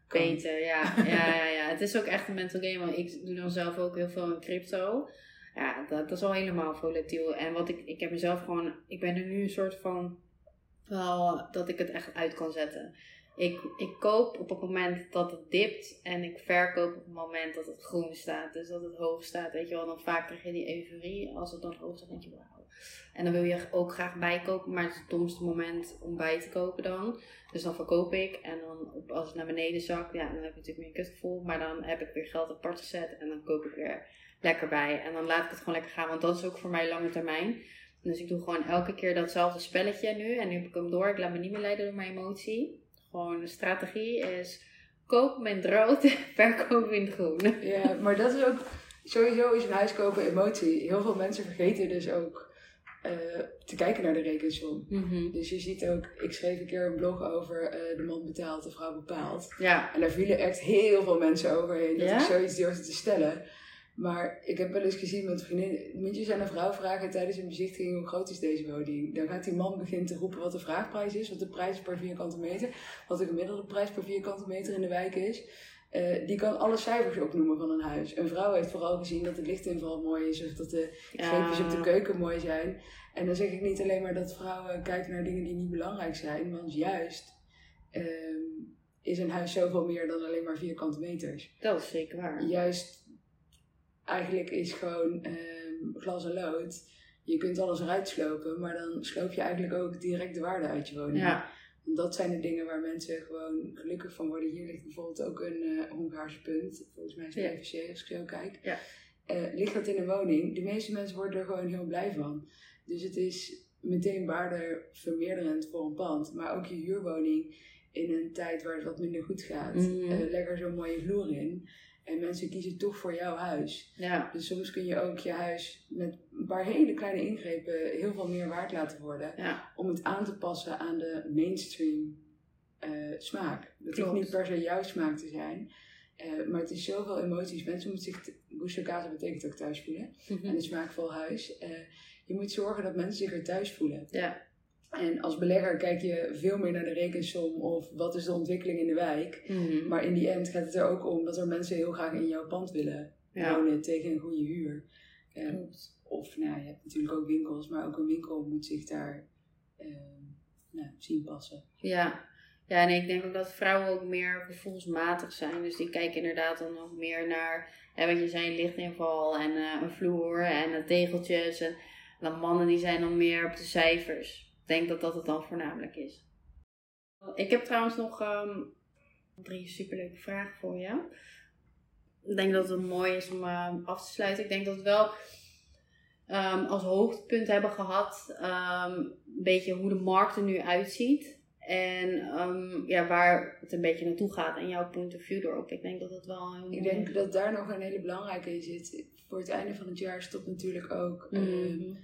S2: beter. Ja, ja, ja, ja. Het is ook echt een mental game. Want ik doe dan zelf ook heel veel in crypto. Ja, dat, dat is al helemaal volatiel. En wat ik, ik heb mezelf gewoon, ik ben er nu een soort van, wel, dat ik het echt uit kan zetten. Ik, ik koop op het moment dat het dipt en ik verkoop op het moment dat het groen staat. Dus dat het hoog staat, weet je wel. Dan vaak krijg je die euforie. Als het dan hoog staat, denk je wauw. En dan wil je ook graag bijkopen, maar het is het domste moment om bij te kopen dan. Dus dan verkoop ik en dan als het naar beneden zakt, ja, dan heb je natuurlijk meer een kutgevoel. Maar dan heb ik weer geld apart gezet en dan koop ik weer lekker bij. En dan laat ik het gewoon lekker gaan, want dat is ook voor mij lange termijn. Dus ik doe gewoon elke keer datzelfde spelletje nu. En nu heb ik hem door. Ik laat me niet meer leiden door mijn emotie. Gewoon de strategie is koop mijn rood, verkoop in het groen.
S3: Ja, maar dat is ook sowieso is een huis kopen emotie. Heel veel mensen vergeten dus ook eh, te kijken naar de rekensom.
S2: Mhm.
S3: Dus je ziet ook, ik schreef een keer een blog over eh, de man betaalt, de vrouw bepaalt.
S2: Ja,
S3: En daar vielen echt heel veel mensen overheen dat
S2: Ja?
S3: ik zoiets durfde te stellen. Maar ik heb wel eens gezien met vriendinnen, moet je eens aan een vrouw vragen tijdens een bezichtiging hoe groot is deze woning. Dan gaat die man beginnen te roepen wat de vraagprijs is, wat de prijs per vierkante meter, wat de gemiddelde prijs per vierkante meter in de wijk is. Eh, die kan alle cijfers opnoemen van een huis. Een vrouw heeft vooral gezien dat de lichtinval mooi is of dat de greepjes op de keuken mooi zijn. En dan zeg ik niet alleen maar dat vrouwen kijken naar dingen die niet belangrijk zijn, want juist ehm, is een huis zoveel meer dan alleen maar vierkante meters.
S2: dat is zeker waar.
S3: Juist, eigenlijk is gewoon ehm, glas en lood. Je kunt alles eruit slopen, maar dan sloop je eigenlijk ook direct de waarde uit je woning.
S2: Ja,
S3: Want dat zijn de dingen waar mensen gewoon gelukkig van worden. Hier ligt bijvoorbeeld ook een eh Hongaarse punt. Volgens mij is het
S2: Ja.
S3: PVC als ik zo kijk.
S2: Ja.
S3: Eh, ligt dat in een woning? De meeste mensen worden er gewoon heel blij van. Dus het is meteen waardevermeerderend voor een pand. Maar ook je huurwoning in een tijd waar het wat minder goed gaat.
S2: Mhm.
S3: eh, leg er zo'n mooie vloer in. En mensen kiezen toch voor jouw huis.
S2: ja,
S3: Dus soms kun je ook je huis met een paar hele kleine ingrepen heel veel meer waard laten worden
S2: ja,
S3: om het aan te passen aan de mainstream eh, smaak. Het hoeft niet per se jouw smaak te zijn. eh, maar het is zoveel emoties. Mensen moeten zich... Gusto betekent ook thuis voelen. En een smaakvol huis. Eh, je moet zorgen dat mensen zich er thuis voelen.
S2: ja,
S3: En als belegger kijk je veel meer naar de rekensom of wat is de ontwikkeling in de wijk.
S2: Mhm.
S3: Maar in die end gaat het er ook om dat er mensen heel graag in jouw pand willen
S2: ja.
S3: wonen tegen een goede huur. Of nou, je hebt natuurlijk ook winkels, maar ook een winkel moet zich daar eh, nou, zien passen.
S2: Ja, Ja, en ik denk ook dat vrouwen ook meer gevoelsmatig zijn. Dus die kijken inderdaad dan ook meer naar, hè, wat je zei, lichtinval en eh, een vloer en uh, tegeltjes. En dan mannen die zijn dan meer op de cijfers. Ik denk dat dat het dan voornamelijk is. Ik heb trouwens nog um, drie superleuke vragen voor je. Ik denk dat het mooi is om uh, af te sluiten. Ik denk dat we wel um, als hoogtepunt hebben gehad um, een beetje hoe de markt er nu uitziet. En um, ja, waar het een beetje naartoe gaat en jouw point of view erop. Ik denk dat dat wel heel
S3: Ik denk dat daar nog een hele belangrijke in zit. Voor het einde van het jaar stopt natuurlijk ook mm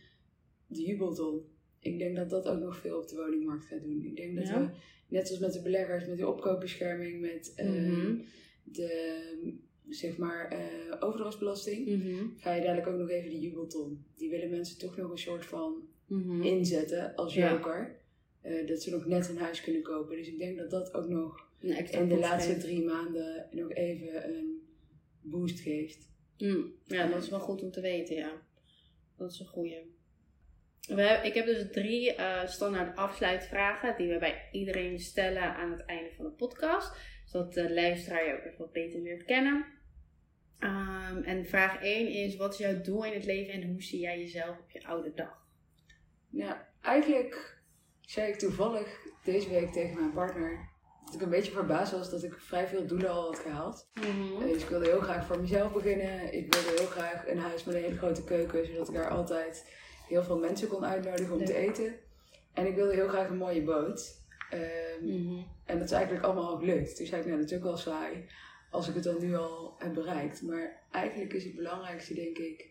S3: de jubelton. Ik denk dat dat ook nog veel op de woningmarkt gaat doen. Ik denk dat ja. we, net zoals met de beleggers, met de opkoopbescherming, met uh, mm -hmm. de zeg maar uh, overdrachtsbelasting, mm -hmm. ga je dadelijk ook nog even de jubelton. Die willen mensen toch nog een soort van inzetten als joker. Uh, dat ze nog net een huis kunnen kopen. Dus ik denk dat dat ook nog in de laatste drie maanden nog even een boost geeft.
S2: Mm, ja, dat is wel goed om te weten, ja. Dat is een goeie. We ik heb dus drie uh, standaard afsluitvragen die we bij iedereen stellen aan het einde van de podcast. Zodat de luisteraar je ook even wat beter leert kennen. Um, en vraag 1 is, wat is jouw doel in het leven en hoe zie jij jezelf op je oude dag?
S3: Ja, eigenlijk zei ik toevallig deze week tegen mijn partner dat ik een beetje verbaasd was dat ik vrij veel doelen al had gehaald. Mm-hmm. Dus ik wilde heel graag voor mezelf beginnen. Ik wilde heel graag een huis met een hele grote keuken, zodat ik daar altijd heel veel mensen kon uitnodigen om te eten. En ik wilde heel graag een mooie boot. Um, mm-hmm. En dat is eigenlijk allemaal al gelukt. Toen zei ik, nou dat is ook wel saai als ik het dan nu al heb bereikt. Maar eigenlijk is het belangrijkste, denk ik,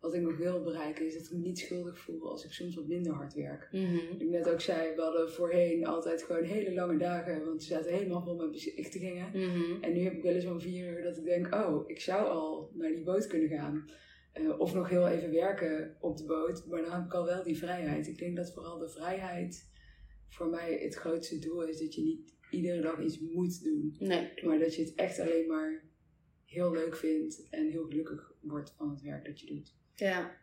S3: wat ik nog wil bereiken, is dat ik me niet schuldig voel als ik soms wat minder hard werk. Mm-hmm. Ik net ook zei, we hadden voorheen altijd gewoon hele lange dagen, want ze zaten helemaal vol met bezichtigingen. Mm-hmm. En nu heb ik wel eens om vier uur dat ik denk, oh, ik zou al naar die boot kunnen gaan. Uh, of nog heel even werken op de boot, maar dan heb ik al wel die vrijheid. Ik denk dat vooral de vrijheid voor mij het grootste doel is, dat je niet iedere dag iets moet doen.
S2: Nee.
S3: Maar dat je het echt alleen maar heel leuk vindt en heel gelukkig wordt van het werk dat je doet.
S2: Ja,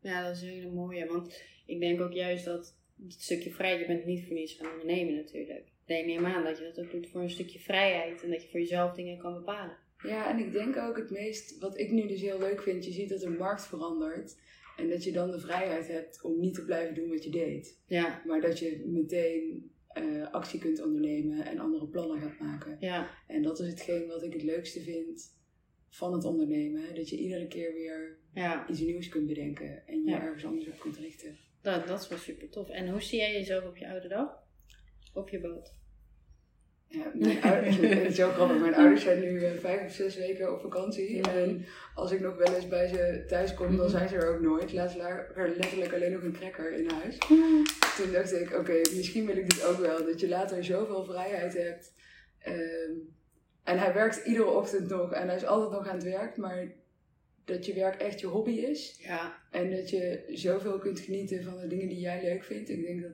S2: ja dat is een hele mooie. Want ik denk ook juist dat het stukje vrijheid, je bent niet voor niets gaan ondernemen natuurlijk. Nee, neem aan dat je dat ook doet voor een stukje vrijheid en dat je voor jezelf dingen kan bepalen.
S3: Ja, en ik denk ook het meest, wat ik nu dus heel leuk vind, je ziet dat de markt verandert. En dat je dan de vrijheid hebt om niet te blijven doen wat je deed.
S2: Ja.
S3: Maar dat je meteen uh, actie kunt ondernemen en andere plannen gaat maken.
S2: Ja.
S3: En dat is hetgeen wat ik het leukste vind van het ondernemen. Dat je iedere keer weer
S2: ja.
S3: iets nieuws kunt bedenken en je ja. ergens anders op kunt richten.
S2: Dat, dat is wel super tof. En hoe zie jij jezelf op je oude dag? Op je boot?
S3: Ja, mijn ouders, het is heel grappig. Mijn ouders zijn nu uh, vijf of zes weken op vakantie. En als ik nog wel eens bij ze thuis kom, dan zijn ze er ook nooit. Laatst lag er letterlijk alleen nog een cracker in huis. Toen dacht ik, oké, okay, misschien wil ik dit ook wel. Dat je later zoveel vrijheid hebt. Um, en hij werkt iedere ochtend nog en hij is altijd nog aan het werk, maar dat je werk echt je hobby is.
S2: Ja.
S3: En dat je zoveel kunt genieten van de dingen die jij leuk vindt. Ik denk dat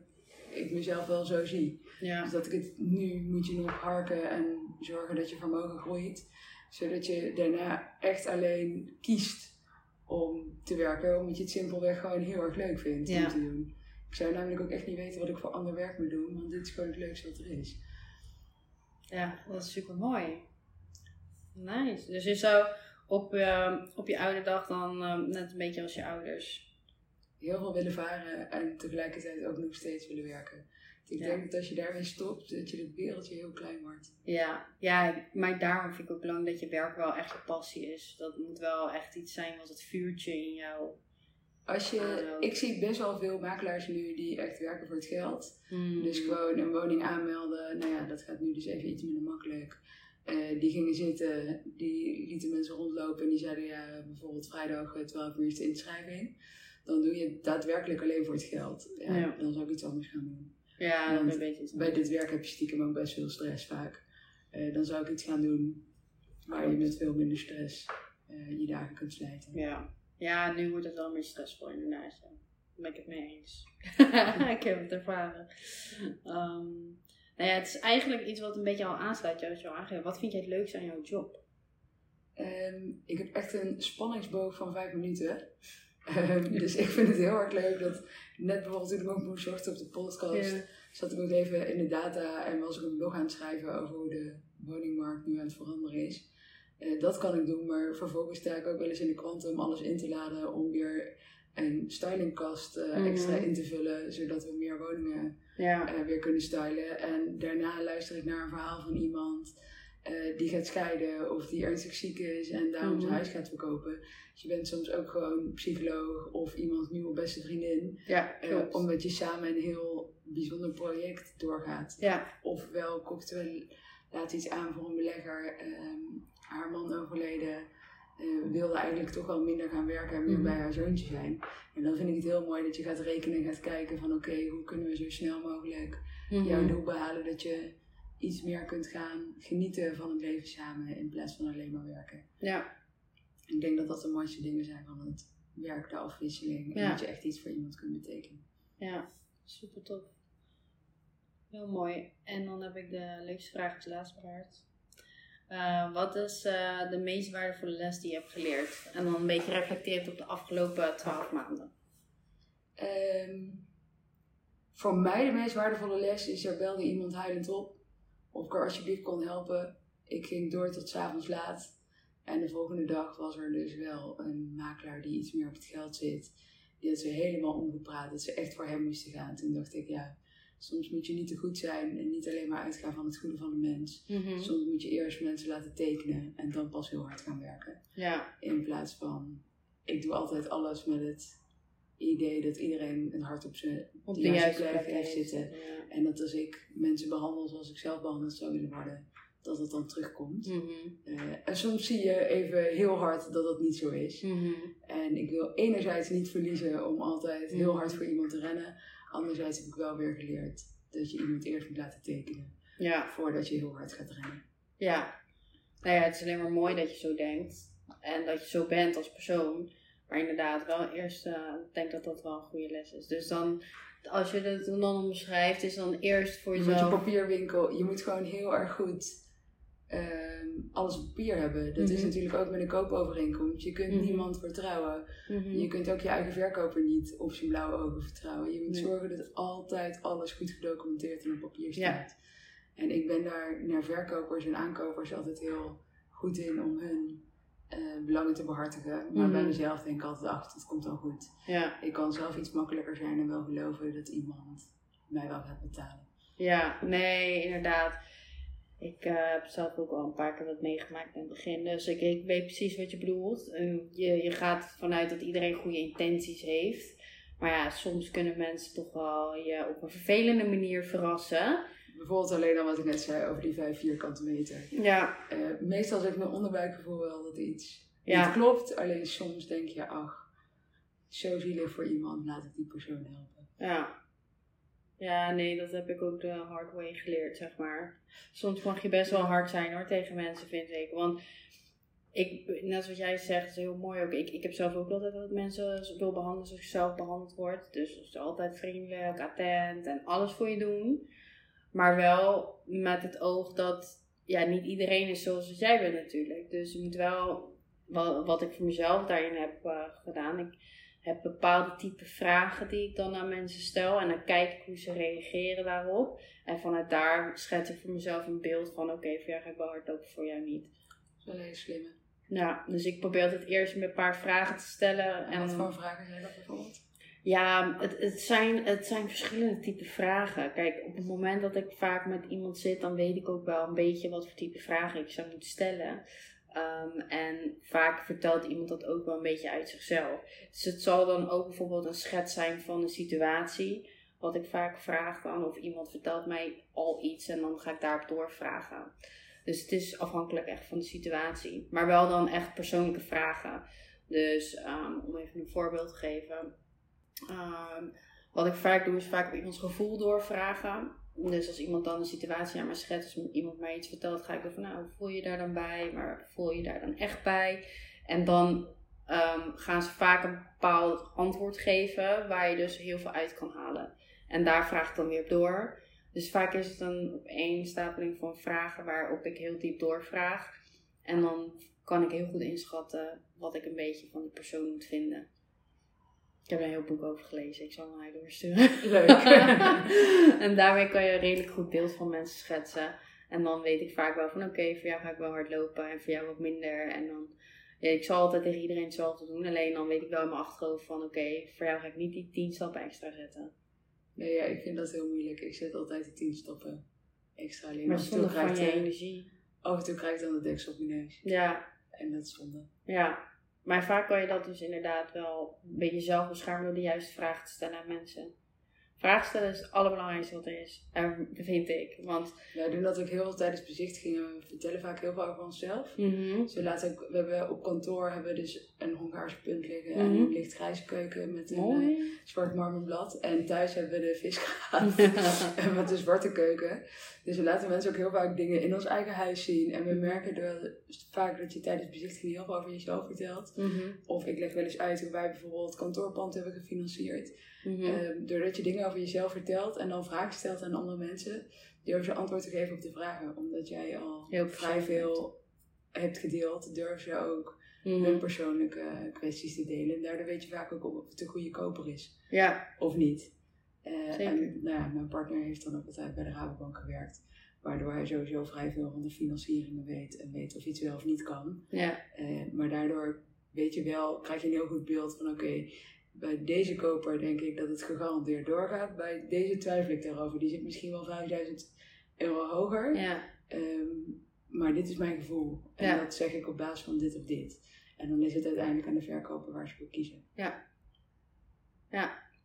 S3: ik mezelf wel zo zie.
S2: Ja.
S3: Dus dat ik het nu moet je nog harken en zorgen dat je vermogen groeit. Zodat je daarna echt alleen kiest om te werken, omdat je het simpelweg gewoon heel erg leuk vindt
S2: ja.
S3: om te doen. Ik zou namelijk ook echt niet weten wat ik voor ander werk moet doen, want dit is gewoon het leukste wat er is.
S2: Ja, dat is super mooi. Nice. Dus je zou op, uh, op je oude dag dan uh, net een beetje als je ouders.
S3: Heel veel willen varen en tegelijkertijd ook nog steeds willen werken. Ik ja. denk dat als je daarmee stopt, dat je het wereldje heel klein wordt.
S2: Ja, ja, maar daarom vind ik ook belangrijk dat je werk wel echt je passie is. Dat moet wel echt iets zijn wat het vuurtje in jou.
S3: Als je, ik zie best wel veel makelaars nu die echt werken voor het geld. Mm. Dus gewoon een woning aanmelden. Nou ja, dat gaat nu dus even iets minder makkelijk. Uh, die gingen zitten, die lieten mensen rondlopen en die zeiden ja, bijvoorbeeld vrijdag 12 uur is de inschrijving. Dan doe je het daadwerkelijk alleen voor het geld. Ja,
S2: ja.
S3: Dan zou ik iets anders gaan doen.
S2: Ja,
S3: Want
S2: beetje.
S3: Bij dit werk heb je stiekem ook best veel stress vaak. Uh, dan zou ik iets gaan doen waar je met veel minder stress uh, je dagen kunt slijten.
S2: Ja. ja, nu wordt het wel meer stressvol inderdaad. Daar ben ik het mee eens. ik heb het ervaren. Um, nou ja, het is eigenlijk iets wat een beetje al aansluit, zo aangeven. Wat vind jij het leukste aan jouw job?
S3: Um, ik heb echt een spanningsboog van vijf minuten. Um, dus ik vind het heel erg leuk dat net bijvoorbeeld toen ik ook moest op de podcast, zat ik ook even in de data en was ik een blog aan het schrijven over hoe de woningmarkt nu aan het veranderen is. Eh, dat kan ik doen, maar vervolgens sta ik ook wel eens in de krant om alles in te laden om weer een stylingkast eh,
S2: Mhm.
S3: extra in te vullen, zodat we meer woningen
S2: Ja.
S3: eh, weer kunnen stylen. En daarna luister ik naar een verhaal van iemand eh, die gaat scheiden of die ernstig ziek is en daarom zijn
S2: Mhm.
S3: huis gaat verkopen. Dus je bent soms ook gewoon psycholoog of iemands nieuwe beste vriendin,
S2: Ja,
S3: eh, omdat je samen een heel bijzonder project doorgaat.
S2: Ja.
S3: Ofwel kocht wel laat iets aan voor een belegger, ehm, haar man overleden. eh, wilde eigenlijk toch wel minder gaan werken en meer
S2: Mhm.
S3: bij haar zoontje zijn. En dan vind ik het heel mooi dat je gaat rekenen en gaat kijken van oké, hoe kunnen we zo snel mogelijk
S2: Mhm.
S3: jouw doel behalen dat je iets meer kunt gaan genieten van het leven samen in plaats van alleen maar werken.
S2: Ja.
S3: Ik denk dat dat de mooiste dingen zijn van het werk, de afwisseling en
S2: Ja.
S3: dat je echt iets voor iemand kunt betekenen.
S2: Ja, super tof. Heel mooi. En dan heb ik de leukste vraag als laatste bewaard. Eh, wat is eh, de meest waardevolle les die je hebt geleerd? En dan een beetje reflecteerd op de afgelopen twaalf maanden.
S3: Ehm, voor mij de meest waardevolle les is, er belde iemand huilend op of ik haar alsjeblieft kon helpen. Ik ging door tot 's avonds laat. En de volgende dag was er dus wel een makelaar die iets meer op het geld zit. Die had ze helemaal omgepraat, dat ze echt voor hem moesten gaan. Toen dacht ik, ja, soms moet je niet te goed zijn en niet alleen maar uitgaan van het goede van de mens. Soms moet je eerst mensen laten tekenen en dan pas heel hard gaan werken.
S2: Ja,
S3: In plaats van, ik doe altijd alles met het idee dat iedereen het hart op zijn
S2: op
S3: de
S2: de
S3: juiste
S2: juiste
S3: plek
S2: plek
S3: heeft zitten.
S2: Ja.
S3: En dat als ik mensen behandel zoals ik zelf behandeld zou willen worden, dat het dan terugkomt.
S2: Mhm.
S3: Eh, en soms zie je even heel hard dat dat niet zo is.
S2: Mhm.
S3: En ik wil enerzijds niet verliezen om altijd heel
S2: Mhm.
S3: hard voor iemand te rennen. Anderzijds heb ik wel weer geleerd dat je iemand eerst moet laten tekenen
S2: Ja,
S3: voordat je heel hard gaat rennen.
S2: ja. Nou ja, het is alleen maar mooi dat je zo denkt. En dat je zo bent als persoon. Maar inderdaad, wel eerst, eh, ik denk dat dat wel een goede les is. Dus dan, als je het dan omschrijft, is dan eerst voor
S3: Je moet je
S2: jezelf...
S3: papierwinkel, je moet gewoon heel erg goed ehm, alles op papier hebben. Dat is
S2: Mhm.
S3: natuurlijk ook met een koopovereenkomst. Je kunt
S2: Mhm.
S3: niemand vertrouwen.
S2: Mhm.
S3: Je kunt ook je eigen verkoper niet op zijn blauwe ogen vertrouwen. Je moet
S2: Nee.
S3: zorgen dat altijd alles goed gedocumenteerd en op papier
S2: Ja.
S3: staat. En ik ben daar naar verkopers en aankopers altijd heel goed in om hun eh, belangen te behartigen. Maar bij
S2: Mhm.
S3: mezelf denk ik altijd, ach, het komt wel goed.
S2: Ja,
S3: Ik kan zelf iets makkelijker zijn en wel geloven dat iemand mij wel gaat betalen.
S2: ja, nee, inderdaad. Ik eh, heb zelf ook al een paar keer wat meegemaakt in het begin. Dus ik, ik weet precies wat je bedoelt. En je, je gaat vanuit dat iedereen goede intenties heeft. Maar ja, soms kunnen mensen toch wel je op een vervelende manier verrassen.
S3: Bijvoorbeeld alleen al wat ik net zei over die vijf vierkante meter.
S2: Ja,
S3: Eh, meestal zegt mijn onderbuikgevoel wel dat iets
S2: Ja.
S3: niet klopt. Alleen soms denk je, ach, zo zielig voor iemand, laat ik die persoon helpen.
S2: ja. Ja, nee, dat heb ik ook de hard way geleerd, zeg maar. Soms mag je best wel hard zijn hoor, tegen mensen, vind ik. Want ik, net zoals jij zegt, is heel mooi ook. Ik, ik heb zelf ook altijd dat mensen wil behandelen zoals ik zelf behandeld word. Dus, dus altijd vriendelijk, attent en alles voor je doen. Maar wel met het oog dat ja, niet iedereen is zoals jij bent natuurlijk. Dus je moet wel, wat, wat ik voor mezelf daarin heb eh, gedaan. Ik heb bepaalde type vragen die ik dan aan mensen stel. En dan kijk ik hoe ze reageren daarop. En vanuit daar schets ik voor mezelf een beeld van oké, voor jou ga ik wel hard lopen, voor jou niet.
S3: Dat is wel hele slimme.
S2: Ja, dus ik probeer altijd eerst met een paar vragen te stellen.
S3: En wat voor vragen zijn dat bijvoorbeeld?
S2: Ja, het, het, zijn, het zijn verschillende type vragen. Kijk, op het moment dat ik vaak met iemand zit, dan weet ik ook wel een beetje wat voor type vragen ik zou moeten stellen. Ehm, en vaak vertelt iemand dat ook wel een beetje uit zichzelf. Dus het zal dan ook bijvoorbeeld een schets zijn van een situatie. Wat ik vaak vraag dan, of iemand vertelt mij al iets en dan ga ik daarop doorvragen. Dus het is afhankelijk echt van de situatie. Maar wel dan echt persoonlijke vragen. Dus ehm, om even een voorbeeld te geven. Ehm, wat ik vaak doe is vaak op iemands gevoel doorvragen. Dus als iemand dan een situatie aan mij schetst, als iemand mij iets vertelt, ga ik dan van nou, voel je daar dan bij? Maar voel je daar dan echt bij? En dan ehm, gaan ze vaak een bepaald antwoord geven waar je dus heel veel uit kan halen. En daar vraag ik dan weer op door. Dus vaak is het een opeenstapeling van vragen waarop ik heel diep doorvraag. En dan kan ik heel goed inschatten wat ik een beetje van die persoon moet vinden. Ik heb er een heel boek over gelezen. Ik zal hem naar je doorsturen.
S3: Leuk.
S2: en daarmee kan je een redelijk goed beeld van mensen schetsen. En dan weet ik vaak wel van oké, voor jou ga ik wel hard lopen en voor jou wat minder. En dan, ja, ik zal altijd tegen iedereen hetzelfde doen. Alleen dan weet ik wel in mijn achterhoofd van oké, voor jou ga ik niet die 10 stappen extra zetten.
S3: Nee, ja, ik vind dat heel moeilijk. Ik zet altijd de 10 stappen extra alleen.
S2: Maar zonder van
S3: krijg
S2: je energie.
S3: Af en toe krijg ik dan de deksel op mijn neus.
S2: Ja,
S3: En dat is zonde.
S2: ja. Maar vaak kan je dat dus inderdaad wel een beetje zelf beschermen door de juiste vragen te stellen aan mensen. Vragen stellen is het allerbelangrijkste wat er is. En vind ik. Want
S3: Wij doen dat ook heel veel tijdens bezichtigingen. We vertellen vaak heel veel over onszelf.
S2: mhm,
S3: Dus we, laten ook, we hebben op kantoor hebben we dus een Hongaarse punt liggen en
S2: Mhm.
S3: een lichtgrijze keuken met een eh,
S2: mooi.
S3: zwart marmerblad. En thuis hebben we de visgraat en met een zwarte keuken. Dus we laten mensen ook heel vaak dingen in ons eigen huis zien. En we merken door, vaak dat je tijdens bezichtigingen heel veel over jezelf vertelt.
S2: Mhm,
S3: Of ik leg wel eens uit hoe wij bijvoorbeeld het kantoorpand hebben gefinancierd. Ehm, doordat je dingen over jezelf vertelt en dan vragen stelt aan andere mensen, durf je antwoord te geven op de vragen. Omdat jij al
S2: Heel
S3: vrij veel hebt gedeeld, durf je ook
S2: Mhm.
S3: hun persoonlijke kwesties te delen. En daardoor weet je vaak ook of het een goede koper is
S2: Ja,
S3: of niet. Eh. En nou ja, mijn partner heeft dan ook altijd bij de Rabobank gewerkt. Waardoor hij sowieso vrij veel van de financieringen weet en weet of iets wel of niet kan.
S2: ja,
S3: Eh, maar daardoor weet je wel, krijg je een heel goed beeld van oké, bij deze koper denk ik dat het gegarandeerd doorgaat. Bij deze twijfel ik daarover. Die zit misschien wel 5000 euro hoger.
S2: ja.
S3: Ehm, maar dit is mijn gevoel. En
S2: Ja.
S3: dat zeg ik op basis van dit of dit. En dan is het uiteindelijk aan de verkoper waar ze voor kiezen.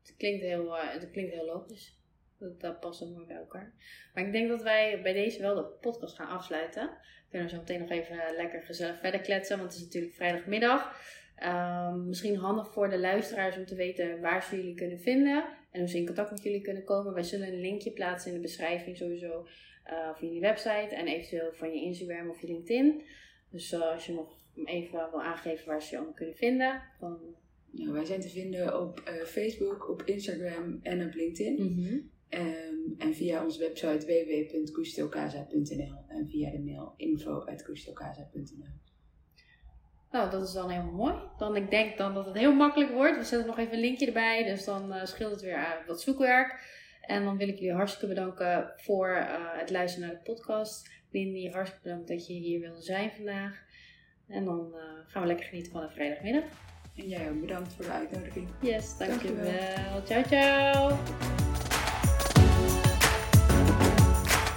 S2: Het klinkt heel, eh, het klinkt heel logisch. Dat, dat past ook mooi bij elkaar. Maar ik denk dat wij bij deze wel de podcast gaan afsluiten. We kunnen zo meteen nog even lekker gezellig verder kletsen, want het is natuurlijk vrijdagmiddag. Ehm, misschien handig voor de luisteraars om te weten waar ze jullie kunnen vinden en hoe ze in contact met jullie kunnen komen. Wij zullen een linkje plaatsen in de beschrijving sowieso eh, van jullie website en eventueel van je Instagram of je LinkedIn. Dus eh, als je nog even wil aangeven waar ze je allemaal kunnen vinden, dan
S3: Nou, wij zijn te vinden op eh, Facebook, op Instagram en op LinkedIn. Ehm, en via onze website www.custocasa.nl en via de mail info.custocasa.nl.
S2: Nou, dat is dan helemaal mooi. Dan ik denk dan dat het heel makkelijk wordt. We zetten nog even een linkje erbij, dus dan eh, scheelt het weer aan wat zoekwerk. En dan wil ik jullie hartstikke bedanken voor eh, het luisteren naar de podcast. Lindy, hartstikke bedankt dat je hier wilde zijn vandaag. En dan gaan we lekker genieten van een vrijdagmiddag.
S3: En jij ook bedankt voor de uitnodiging.
S2: Yes, dankjewel.
S3: Dankjewel.
S2: Ciao, ciao.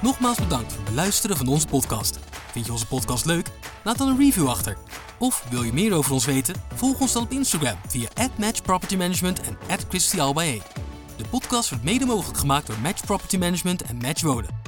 S1: Nogmaals bedankt voor het beluisteren van onze podcast. Vind je onze podcast leuk? Laat dan een review achter. Of wil je meer over ons weten? Volg ons dan op Instagram via @matchpropertymanagement en @christyalbae. De podcast wordt mede mogelijk gemaakt door Match Property Management en Match Wonen.